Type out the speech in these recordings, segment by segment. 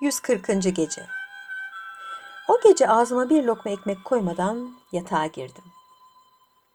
140. Gece O gece ağzıma bir lokma ekmek koymadan yatağa girdim.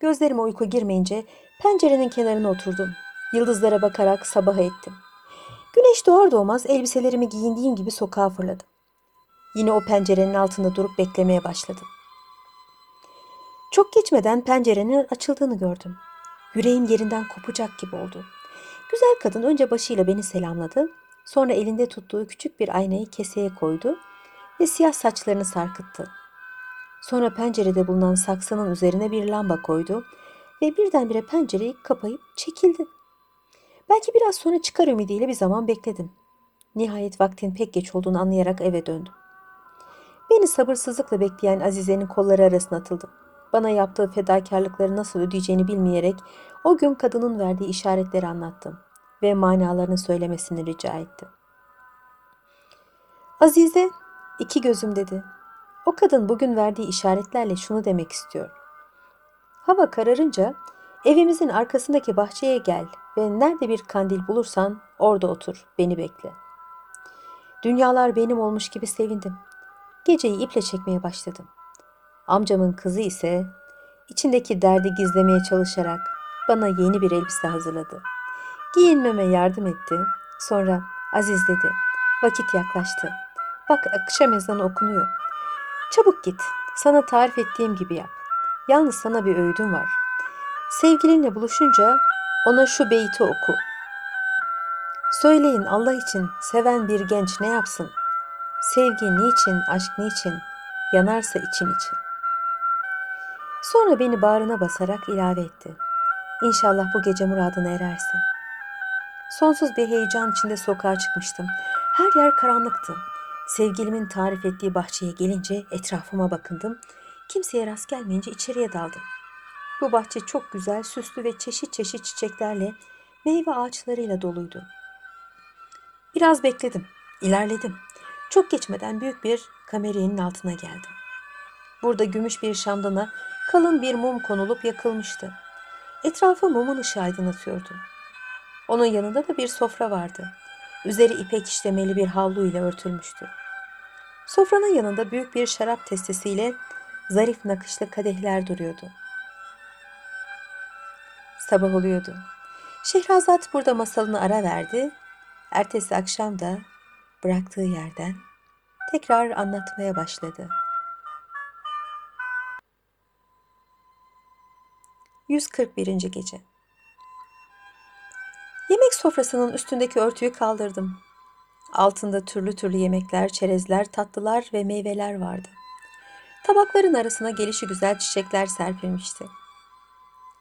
Gözlerime uyku girmeyince pencerenin kenarına oturdum. Yıldızlara bakarak sabaha ettim. Güneş doğar doğmaz elbiselerimi giyindiğim gibi sokağa fırladım. Yine o pencerenin altında durup beklemeye başladım. Çok geçmeden pencerenin açıldığını gördüm. Yüreğim yerinden kopacak gibi oldu. Güzel kadın önce başıyla beni selamladı. Sonra elinde tuttuğu küçük bir aynayı keseye koydu ve siyah saçlarını sarkıttı. Sonra pencerede bulunan saksının üzerine bir lamba koydu ve birdenbire pencereyi kapayıp çekildi. Belki biraz sonra çıkar ümidiyle bir zaman bekledim. Nihayet vaktin pek geç olduğunu anlayarak eve döndüm. Beni sabırsızlıkla bekleyen Azize'nin kolları arasına atıldım. Bana yaptığı fedakarlıkları nasıl ödeyeceğini bilmeyerek o gün kadının verdiği işaretleri anlattım ve manalarını söylemesini rica ettim. Azize, iki gözüm dedi. O kadın bugün verdiği işaretlerle şunu demek istiyor. Hava kararınca evimizin arkasındaki bahçeye gel ve nerede bir kandil bulursan orada otur, beni bekle. Dünyalar benim olmuş gibi sevindim. Geceyi iple çekmeye başladım. Amcamın kızı ise içindeki derdi gizlemeye çalışarak bana yeni bir elbise hazırladı. Giyinmeme yardım etti. Sonra Aziz dedi. Vakit yaklaştı. Bak akşam ezanı okunuyor. Çabuk git. Sana tarif ettiğim gibi yap. Yalnız sana bir öğüdüm var. Sevgilinle buluşunca ona şu beyti oku. Söyleyin Allah için seven bir genç ne yapsın? Sevgi niçin, aşk niçin, yanarsa için için. Sonra beni bağrına basarak ilave etti. İnşallah bu gece muradına erersin. Sonsuz bir heyecan içinde sokağa çıkmıştım. Her yer karanlıktı. Sevgilimin tarif ettiği bahçeye gelince etrafıma bakındım. Kimseye rast gelmeyince içeriye daldım. Bu bahçe çok güzel, süslü ve çeşit çeşit çiçeklerle, meyve ağaçlarıyla doluydu. Biraz bekledim, ilerledim. Çok geçmeden büyük bir kameriyenin altına geldim. Burada gümüş bir şamdana kalın bir mum konulup yakılmıştı. Etrafı mumun ışığı aydınlatıyordu. Onun yanında da bir sofra vardı. Üzeri ipek işlemeli bir havlu ile örtülmüştü. Sofranın yanında büyük bir şarap testisiyle zarif nakışlı kadehler duruyordu. Sabah oluyordu. Şehrazat burada masalını ara verdi. Ertesi akşam da bıraktığı yerden tekrar anlatmaya başladı. 141. Gece sofrasının üstündeki örtüyü kaldırdım. Altında türlü türlü yemekler, çerezler, tatlılar ve meyveler vardı. Tabakların arasına gelişi güzel çiçekler serpilmişti.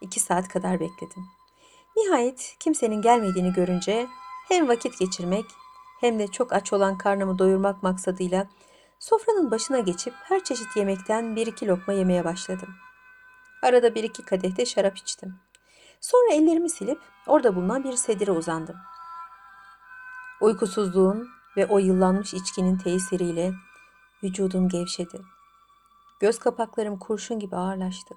İki saat kadar bekledim. Nihayet kimsenin gelmediğini görünce hem vakit geçirmek hem de çok aç olan karnımı doyurmak maksadıyla sofranın başına geçip her çeşit yemekten bir iki lokma yemeye başladım. Arada bir iki kadehte şarap içtim. Sonra ellerimi silip orada bulunan bir sedire uzandım. Uykusuzluğun ve o yıllanmış içkinin tesiriyle vücudum gevşedi. Göz kapaklarım kurşun gibi ağırlaştı.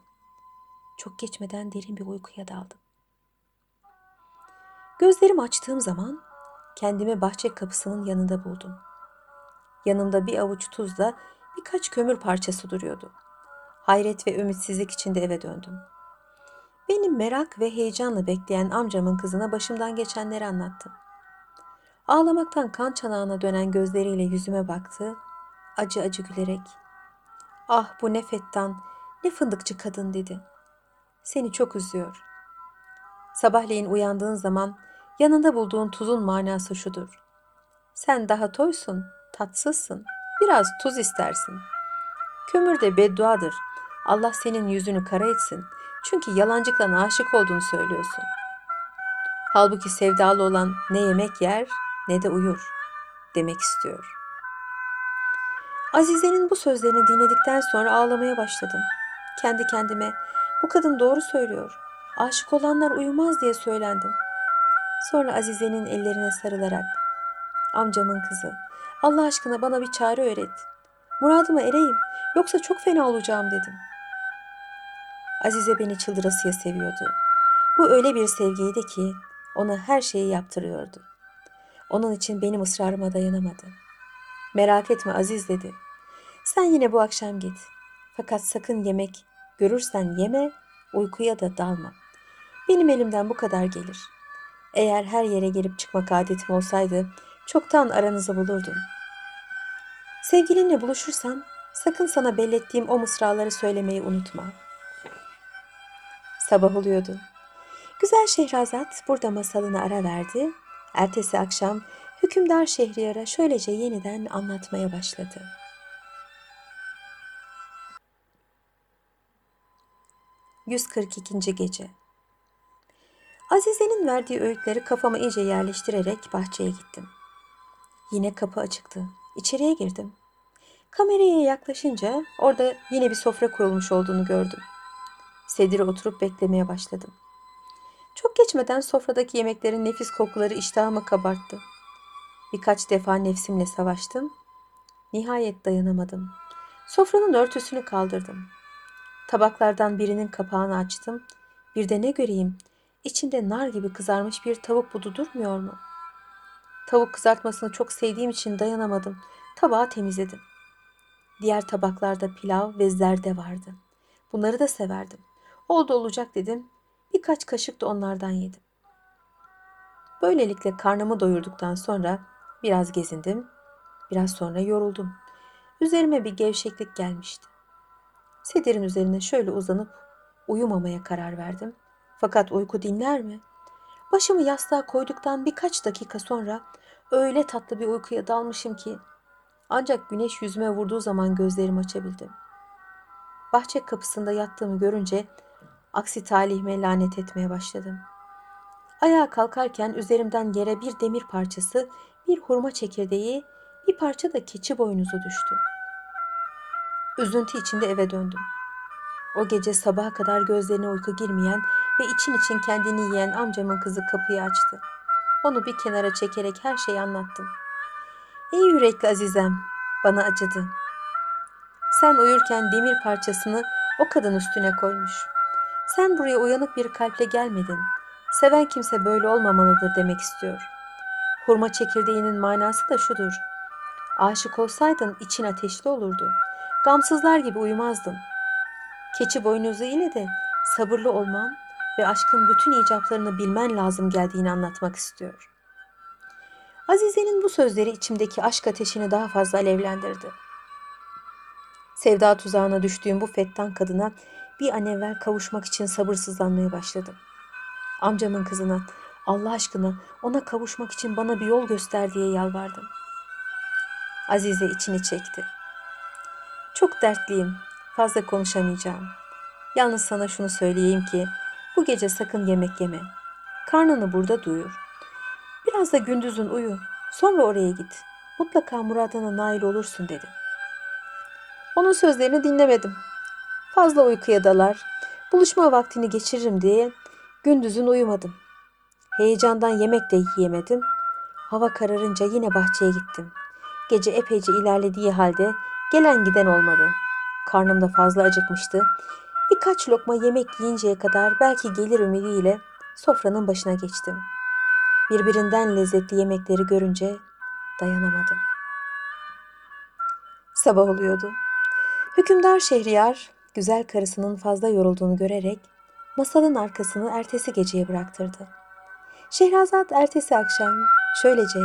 Çok geçmeden derin bir uykuya daldım. Gözlerimi açtığım zaman kendimi bahçe kapısının yanında buldum. Yanımda bir avuç tuzla birkaç kömür parçası duruyordu. Hayret ve ümitsizlik içinde eve döndüm. Benim merak ve heyecanla bekleyen amcamın kızına başımdan geçenleri anlattım. Ağlamaktan kan çanağına dönen gözleriyle yüzüme baktı, acı acı gülerek. Ah bu ne fettan, ne fındıkçı kadın dedi. Seni çok üzüyor. Sabahleyin uyandığın zaman yanında bulduğun tuzun manası şudur. Sen daha toysun, tatsızsın, biraz tuz istersin. Kömür de bedduadır. Allah senin yüzünü kara etsin. Çünkü yalancıkla aşık olduğunu söylüyorsun. Halbuki sevdalı olan ne yemek yer ne de uyur demek istiyor. Azize'nin bu sözlerini dinledikten sonra ağlamaya başladım. Kendi kendime bu kadın doğru söylüyor. Aşık olanlar uyumaz diye söylendim. Sonra Azize'nin ellerine sarılarak amcamın kızı Allah aşkına bana bir çare öğret. Muradıma ereyim yoksa çok fena olacağım dedim. Azize beni çıldırasıya seviyordu. Bu öyle bir sevgiydi ki ona her şeyi yaptırıyordu. Onun için benim ısrarıma dayanamadı. Merak etme Aziz dedi. Sen yine bu akşam git. Fakat sakın yemek görürsen yeme, uykuya da dalma. Benim elimden bu kadar gelir. Eğer her yere gelip çıkmak adetim olsaydı çoktan aranızı bulurdum. Sevgilinle buluşursan sakın sana bellettiğim o mısraları söylemeyi unutma. Sabah oluyordu. Güzel Şehrazat burada masalını ara verdi. Ertesi akşam hükümdar Şehriyar'a şöylece yeniden anlatmaya başladı. ...142. Gece Azize'nin verdiği öğütleri kafama iyice yerleştirerek bahçeye gittim. Yine kapı açıktı. İçeriye girdim. Kameraya yaklaşınca orada yine bir sofra kurulmuş olduğunu gördüm. Sedire oturup beklemeye başladım. Çok geçmeden sofradaki yemeklerin nefis kokuları iştahımı kabarttı. Birkaç defa nefsimle savaştım. Nihayet dayanamadım. Sofranın örtüsünü kaldırdım. Tabaklardan birinin kapağını açtım. Bir de ne göreyim? İçinde nar gibi kızarmış bir tavuk budu durmuyor mu? Tavuk kızartmasını çok sevdiğim için dayanamadım. Tabağı temizledim. Diğer tabaklarda pilav ve zerde vardı. Bunları da severdim. Oldu olacak dedim. Birkaç kaşık da onlardan yedim. Böylelikle karnımı doyurduktan sonra biraz gezindim. Biraz sonra yoruldum. Üzerime bir gevşeklik gelmişti. Sedirin üzerine şöyle uzanıp uyumamaya karar verdim. Fakat uyku dinler mi? Başımı yastığa koyduktan birkaç dakika sonra öyle tatlı bir uykuya dalmışım ki ancak güneş yüzüme vurduğu zaman gözlerimi açabildim. Bahçe kapısında yattığımı görünce aksi talihime lanet etmeye başladım. Ayağa kalkarken üzerimden yere bir demir parçası, bir hurma çekirdeği, bir parça da keçi boynuzu düştü. Üzüntü içinde eve döndüm. O gece sabaha kadar gözlerine uyku girmeyen ve için için kendini yiyen amcamın kızı kapıyı açtı. Onu bir kenara çekerek her şeyi anlattım. İyi yürekli Azizem, bana acıdı. Sen uyurken demir parçasını o kadın üstüne koymuş. Sen buraya uyanık bir kalple gelmedin. Seven kimse böyle olmamalıdır demek istiyor. Hurma çekirdeğinin manası da şudur. Aşık olsaydın için ateşli olurdu. Gamsızlar gibi uyumazdın. Keçi boynuzu ile de sabırlı olman ve aşkın bütün icaplarını bilmen lazım geldiğini anlatmak istiyor. Azize'nin bu sözleri içimdeki aşk ateşini daha fazla alevlendirdi. Sevda tuzağına düştüğüm bu fettan kadına bir an evvel kavuşmak için sabırsızlanmaya başladım. Amcamın kızına Allah aşkına ona kavuşmak için bana bir yol göster diye yalvardım. Azize içini çekti. Çok dertliyim. Fazla konuşamayacağım. Yalnız sana şunu söyleyeyim ki bu gece sakın yemek yeme. Karnını burada duyur. Biraz da gündüzün uyu. Sonra oraya git. Mutlaka muradına nail olursun dedi. Onun sözlerini dinlemedim. Fazla uykuya dalar, buluşma vaktini geçiririm diye gündüzün uyumadım. Heyecandan yemek de yiyemedim. Hava kararınca yine bahçeye gittim. Gece epeyce ilerlediği halde gelen giden olmadı. Karnım da fazla acıkmıştı. Birkaç lokma yemek yiyinceye kadar belki gelir ümidiyle sofranın başına geçtim. Birbirinden lezzetli yemekleri görünce dayanamadım. Sabah oluyordu. Hükümdar Şehriyar güzel karısının fazla yorulduğunu görerek masalın arkasını ertesi geceye bıraktırdı. Şehrazat ertesi akşam şöylece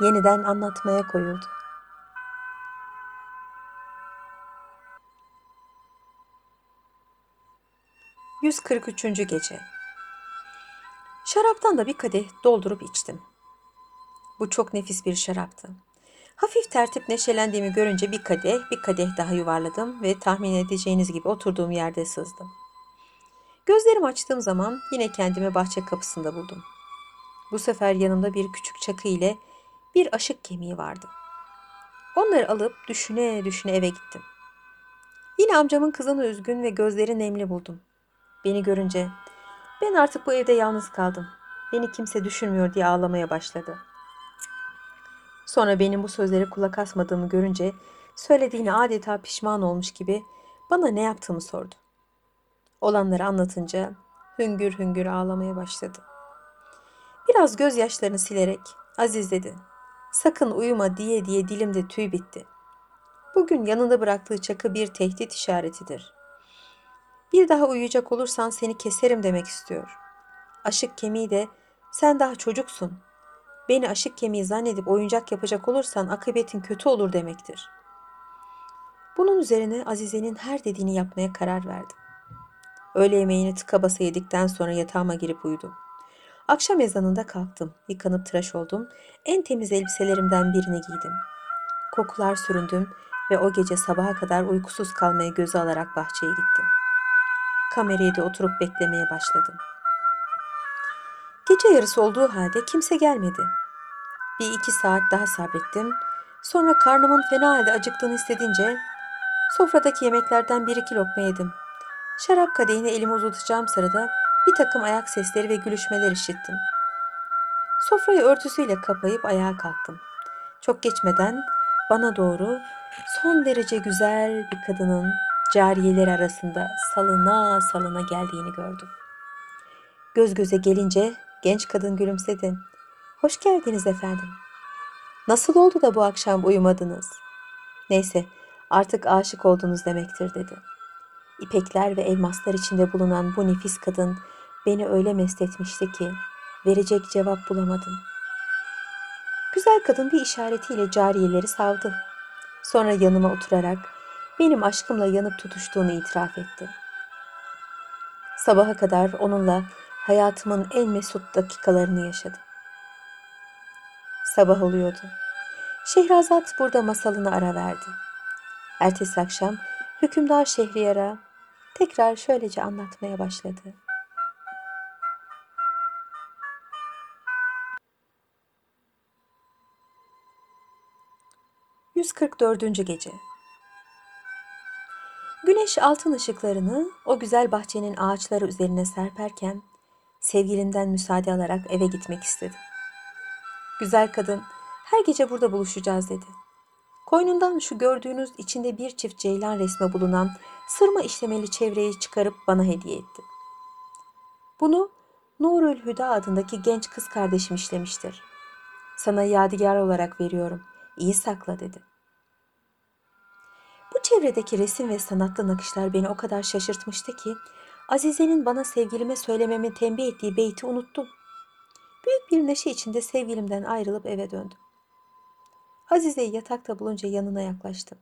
yeniden anlatmaya koyuldu. ...143. Gece Şaraptan da bir kadeh doldurup içtim. Bu çok nefis bir şaraptı. Hafif tertip neşelendiğimi görünce bir kadeh, bir kadeh daha yuvarladım ve tahmin edeceğiniz gibi oturduğum yerde sızdım. Gözlerimi açtığım zaman yine kendimi bahçe kapısında buldum. Bu sefer yanımda bir küçük çakı ile bir aşık kemiği vardı. Onları alıp düşüne düşüne eve gittim. Yine amcamın kızını üzgün ve gözleri nemli buldum. Beni görünce ben artık bu evde yalnız kaldım. Beni kimse düşünmüyor diye ağlamaya başladı. Sonra benim bu sözlere kulak asmadığımı görünce söylediğine adeta pişman olmuş gibi bana ne yaptığımı sordu. Olanları anlatınca hüngür hüngür ağlamaya başladı. Biraz gözyaşlarını silerek Aziz dedi. Sakın uyuma diye diye dilimde tüy bitti. Bugün yanında bıraktığı çakı bir tehdit işaretidir. Bir daha uyuyacak olursan seni keserim demek istiyor. Aşık kemiği de sen daha çocuksun. Beni aşık kemiği zannedip oyuncak yapacak olursan akıbetin kötü olur demektir. Bunun üzerine Azize'nin her dediğini yapmaya karar verdim. Öğle yemeğini tıka basa yedikten sonra yatağıma girip uyudum. Akşam ezanında kalktım, yıkanıp tıraş oldum, en temiz elbiselerimden birini giydim. Kokular süründüm ve o gece sabaha kadar uykusuz kalmaya göze alarak bahçeye gittim. Kamerayı da oturup beklemeye başladım. Gece yarısı olduğu halde kimse gelmedi. Bir iki saat daha sabrettim. Sonra karnımın fena halde acıktığını hissedince sofradaki yemeklerden bir iki lokma yedim. Şarap kadehine elimi uzatacağım sırada bir takım ayak sesleri ve gülüşmeler işittim. Sofrayı örtüsüyle kapayıp ayağa kalktım. Çok geçmeden bana doğru son derece güzel bir kadının cariyeler arasında salına salına geldiğini gördüm. Göz göze gelince genç kadın gülümsedi. Hoş geldiniz efendim. Nasıl oldu da bu akşam uyumadınız? Neyse artık aşık oldunuz demektir dedi. İpekler ve elmaslar içinde bulunan bu nefis kadın beni öyle mest etmişti ki verecek cevap bulamadım. Güzel kadın bir işaretiyle cariyeleri savdı. Sonra yanıma oturarak benim aşkımla yanıp tutuştuğunu itiraf etti. Sabaha kadar onunla hayatımın en mesut dakikalarını yaşadım. Sabah oluyordu. Şehrazat burada masalını ara verdi. Ertesi akşam hükümdar Şehriyar'a tekrar şöylece anlatmaya başladı. ...144. Gece Güneş altın ışıklarını o güzel bahçenin ağaçları üzerine serperken... ...sevgilinden müsaade alarak eve gitmek istedi. Güzel kadın, her gece burada buluşacağız dedi. Koynundan şu gördüğünüz içinde bir çift ceylan resmi bulunan sırma işlemeli çevreyi çıkarıp bana hediye etti. Bunu Nurül Hüda adındaki genç kız kardeşim işlemiştir. Sana yadigar olarak veriyorum. İyi sakla dedi. Bu çevredeki resim ve sanatlı nakışlar beni o kadar şaşırtmıştı ki Azize'nin bana sevgilime söylememi tembih ettiği beyti unuttum. Büyük bir neşe içinde sevgilimden ayrılıp eve döndüm. Azize'yi yatakta bulunca yanına yaklaştım.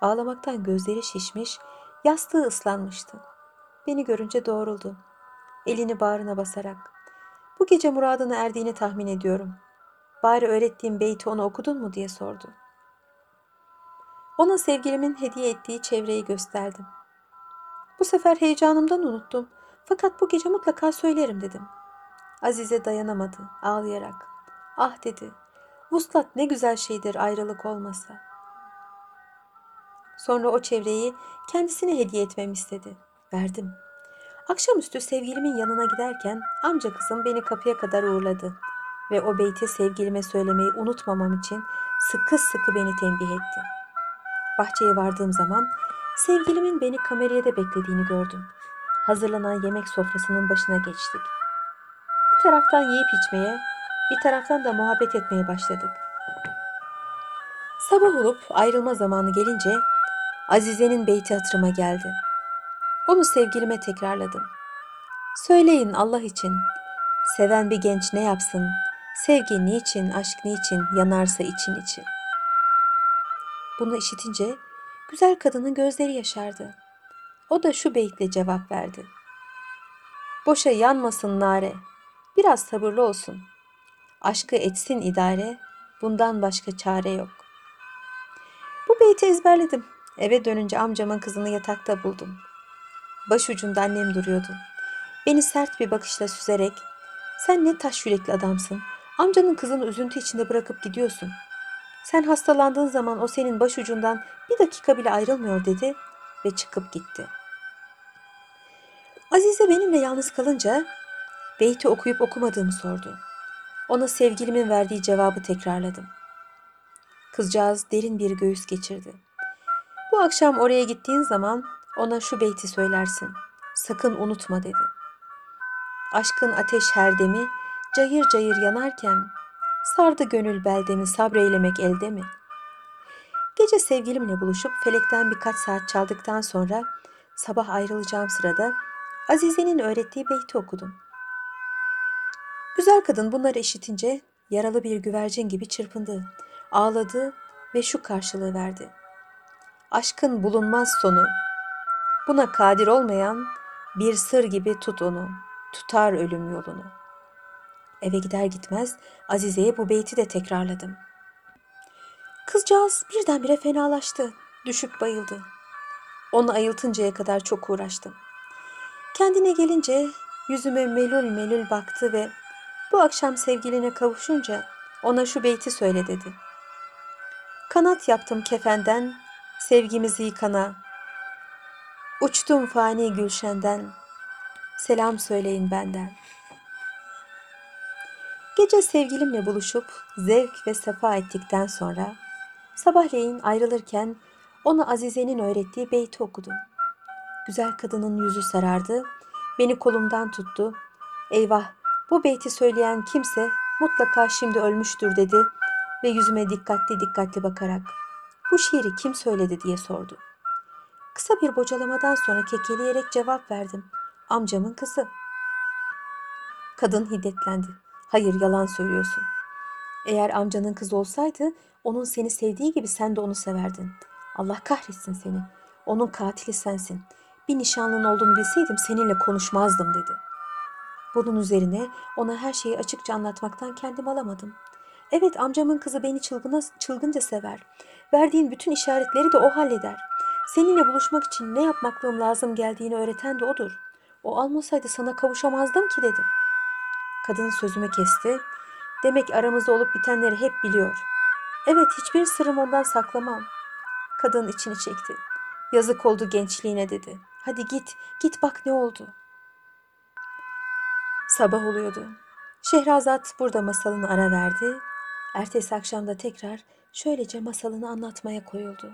Ağlamaktan gözleri şişmiş, yastığı ıslanmıştı. Beni görünce doğruldu. Elini bağrına basarak. Bu gece muradına erdiğini tahmin ediyorum. Bari öğrettiğim beyti ona okudun mu diye sordu. Ona sevgilimin hediye ettiği çevreyi gösterdim. Bu sefer heyecanımdan unuttum. Fakat bu gece mutlaka söylerim dedim. Azize dayanamadı ağlayarak. Ah dedi. Vuslat ne güzel şeydir ayrılık olmasa. Sonra o çevreyi kendisine hediye etmemi istedi. Verdim. Akşamüstü sevgilimin yanına giderken amca kızım beni kapıya kadar uğurladı ve o beyti sevgilime söylemeyi unutmamam için sıkı sıkı beni tembih etti. Bahçeye vardığım zaman sevgilimin beni kameraya da beklediğini gördüm. Hazırlanan yemek sofrasının başına geçtik. Bir taraftan yiyip içmeye, bir taraftan da muhabbet etmeye başladık. Sabah olup ayrılma zamanı gelince Azize'nin beyti hatırıma geldi. Onu sevgilime tekrarladım. Söyleyin Allah için, seven bir genç ne yapsın, sevgi niçin, aşk niçin, yanarsa için için. Bunu işitince güzel kadının gözleri yaşardı. O da şu beytle cevap verdi. Boşa yanmasın nare, biraz sabırlı olsun. Aşkı etsin idare, bundan başka çare yok. Bu beyti ezberledim. Eve dönünce amcamın kızını yatakta buldum. Başucunda annem duruyordu. Beni sert bir bakışla süzerek sen ne taş yürekli adamsın. Amcanın kızını üzüntü içinde bırakıp gidiyorsun. Sen hastalandığın zaman o senin başucundan bir dakika bile ayrılmıyor dedi ve çıkıp gitti. Azize benimle yalnız kalınca beyti okuyup okumadığımı sordu. Ona sevgilimin verdiği cevabı tekrarladım. Kızcağız derin bir göğüs geçirdi. Bu akşam oraya gittiğin zaman ona şu beyti söylersin. Sakın unutma dedi. Aşkın ateş herdemi cayır cayır yanarken Sardı gönül beldemi sabreylemek elde mi? Gece sevgilimle buluşup felekten birkaç saat çaldıktan sonra sabah ayrılacağım sırada Azize'nin öğrettiği beyti okudum. Güzel kadın bunları işitince yaralı bir güvercin gibi çırpındı, ağladı ve şu karşılığı verdi. Aşkın bulunmaz sonu. Buna kadir olmayan bir sır gibi tut onu, tutar ölüm yolunu. Eve gider gitmez Azize'ye bu beyti de tekrarladım. Kızcağız birdenbire fenalaştı, düşüp bayıldı. Onu ayıltıncaya kadar çok uğraştım. Kendine gelince yüzüme melul melul baktı ve bu akşam sevgiline kavuşunca ona şu beyti söyle dedi. Kanat yaptım kefenden, sevgimizi yıkana. Uçtum fani gülşenden, selam söyleyin benden. Gece sevgilimle buluşup zevk ve sefa ettikten sonra sabahleyin ayrılırken ona Azize'nin öğrettiği beyti okudum. Güzel kadının yüzü sarardı, beni kolumdan tuttu. Eyvah, bu beyti söyleyen kimse mutlaka şimdi ölmüştür dedi ve yüzüme dikkatli dikkatli bakarak bu şiiri kim söyledi diye sordu. Kısa bir bocalamadan sonra kekeleyerek cevap verdim. Amcamın kızı. Kadın hiddetlendi. Hayır yalan söylüyorsun. Eğer amcanın kızı olsaydı onun seni sevdiği gibi sen de onu severdin. Allah kahretsin seni. Onun katili sensin. Bir nişanlın olduğunu bilseydim seninle konuşmazdım dedi. Bunun üzerine ona her şeyi açıkça anlatmaktan kendim alamadım. Evet amcamın kızı beni çılgına, çılgınca sever. Verdiğin bütün işaretleri de o halleder. Seninle buluşmak için ne yapmaklığım lazım geldiğini öğreten de odur. O almasaydı sana kavuşamazdım ki dedim. Kadın sözümü kesti. Demek aramızda olup bitenleri hep biliyor. Evet hiçbir sırrım ondan saklamam. Kadın içini çekti. Yazık oldu gençliğine dedi. Hadi git, git bak ne oldu. Sabah oluyordu. Şehrazat burada masalını ara verdi. Ertesi akşamda tekrar şöylece masalını anlatmaya koyuldu.